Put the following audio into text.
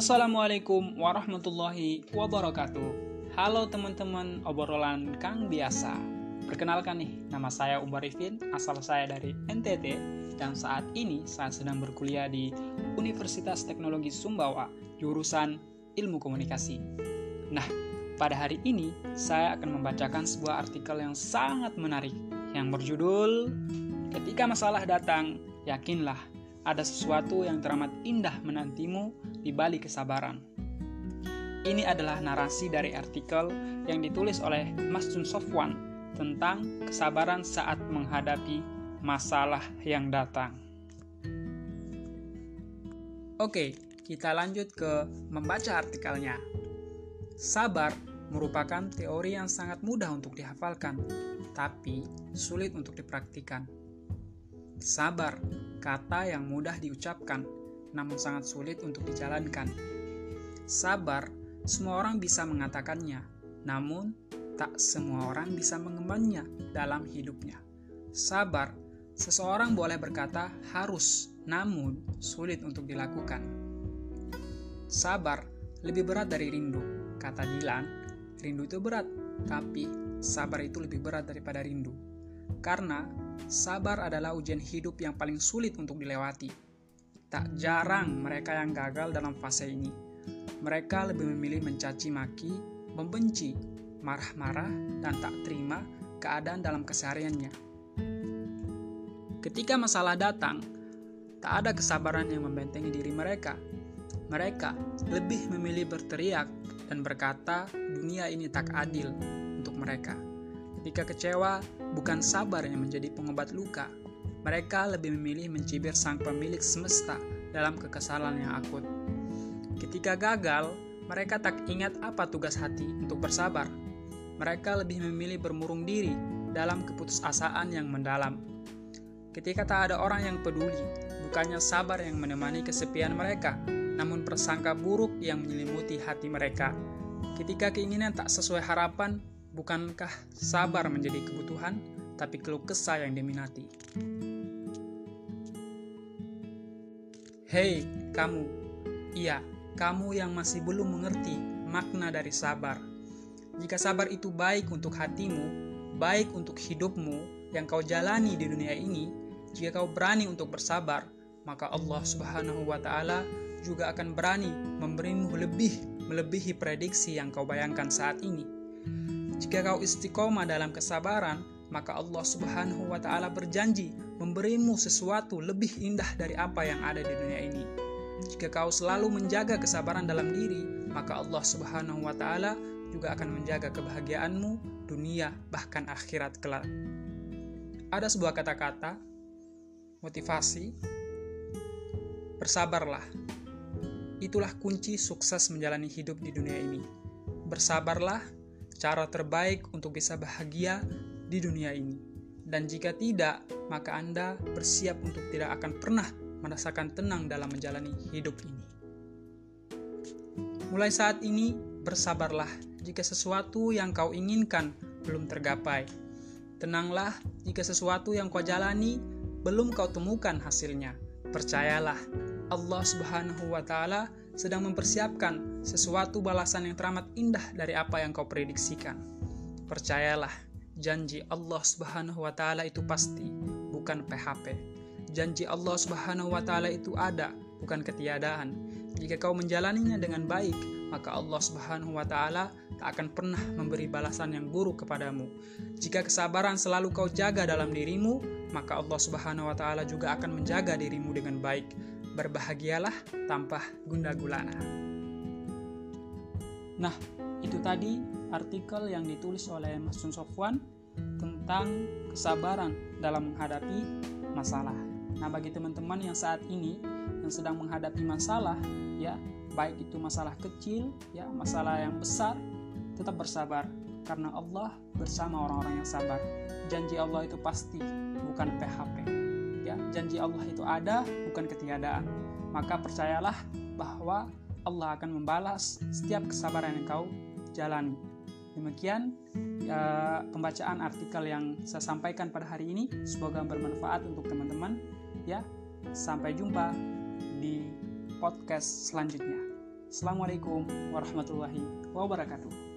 Assalamualaikum warahmatullahi wabarakatuh. Halo teman-teman obrolan Kang Biasa. Perkenalkan nih, nama saya Umar Rifin, asal saya dari NTT, dan saat ini saya sedang berkuliah di Universitas Teknologi Sumbawa, jurusan Ilmu Komunikasi. Nah, pada hari ini saya akan membacakan sebuah artikel yang sangat menarik yang berjudul Ketika masalah datang, yakinlah ada sesuatu yang teramat indah menantimu di balik kesabaran. Ini adalah narasi dari artikel yang ditulis oleh Mas Jun Sofwan tentang kesabaran saat menghadapi masalah yang datang. Oke, kita lanjut ke membaca artikelnya. Sabar merupakan teori yang sangat mudah untuk dihafalkan, tapi sulit untuk dipraktikkan. Sabar, kata yang mudah diucapkan, namun sangat sulit untuk dijalankan. Sabar, semua orang bisa mengatakannya, namun tak semua orang bisa mengembannya dalam hidupnya. Sabar, seseorang boleh berkata harus, namun sulit untuk dilakukan. Sabar lebih berat dari rindu, kata Dilan. Rindu itu berat, tapi sabar itu lebih berat daripada rindu. Karena sabar adalah ujian hidup yang paling sulit untuk dilewati. Tak jarang mereka yang gagal dalam fase ini. Mereka lebih memilih mencaci maki, membenci, marah-marah, dan tak terima keadaan dalam kesehariannya. Ketika masalah datang, tak ada kesabaran yang membentengi diri mereka. Mereka lebih memilih berteriak dan berkata, "Dunia ini tak adil untuk mereka." Ketika kecewa, bukan sabar yang menjadi pengobat luka. Mereka lebih memilih mencibir sang pemilik semesta dalam kekesalan yang akut. Ketika gagal, mereka tak ingat apa tugas hati untuk bersabar. Mereka lebih memilih bermurung diri dalam keputusasaan yang mendalam. Ketika tak ada orang yang peduli, bukannya sabar yang menemani kesepian mereka, namun persangka buruk yang menyelimuti hati mereka. Ketika keinginan tak sesuai harapan, Bukankah sabar menjadi kebutuhan, tapi keluh kesah yang diminati? Hei, kamu. Iya, kamu yang masih belum mengerti makna dari sabar. Jika sabar itu baik untuk hatimu, baik untuk hidupmu yang kau jalani di dunia ini, jika kau berani untuk bersabar, maka Allah Subhanahu wa taala juga akan berani memberimu lebih melebihi prediksi yang kau bayangkan saat ini. Jika kau istiqomah dalam kesabaran, maka Allah Subhanahu wa taala berjanji memberimu sesuatu lebih indah dari apa yang ada di dunia ini. Jika kau selalu menjaga kesabaran dalam diri, maka Allah Subhanahu wa taala juga akan menjaga kebahagiaanmu dunia bahkan akhirat kelak. Ada sebuah kata-kata motivasi bersabarlah. Itulah kunci sukses menjalani hidup di dunia ini. Bersabarlah cara terbaik untuk bisa bahagia di dunia ini. Dan jika tidak, maka Anda bersiap untuk tidak akan pernah merasakan tenang dalam menjalani hidup ini. Mulai saat ini, bersabarlah jika sesuatu yang kau inginkan belum tergapai. Tenanglah jika sesuatu yang kau jalani belum kau temukan hasilnya. Percayalah, Allah Subhanahu wa Ta'ala sedang mempersiapkan sesuatu balasan yang teramat indah dari apa yang kau prediksikan. Percayalah, janji Allah Subhanahu wa taala itu pasti, bukan PHP. Janji Allah Subhanahu wa taala itu ada, bukan ketiadaan. Jika kau menjalaninya dengan baik, maka Allah Subhanahu wa taala tak akan pernah memberi balasan yang buruk kepadamu. Jika kesabaran selalu kau jaga dalam dirimu, maka Allah Subhanahu wa taala juga akan menjaga dirimu dengan baik berbahagialah tanpa gunda gulana. Nah, itu tadi artikel yang ditulis oleh Mas Sun Sofwan tentang kesabaran dalam menghadapi masalah. Nah, bagi teman-teman yang saat ini yang sedang menghadapi masalah, ya, baik itu masalah kecil, ya, masalah yang besar, tetap bersabar karena Allah bersama orang-orang yang sabar. Janji Allah itu pasti, bukan PHP ya janji Allah itu ada bukan ketiadaan maka percayalah bahwa Allah akan membalas setiap kesabaran yang kau jalani demikian ya, pembacaan artikel yang saya sampaikan pada hari ini. Semoga bermanfaat untuk teman-teman ya. Sampai jumpa di podcast selanjutnya. Assalamualaikum warahmatullahi wabarakatuh.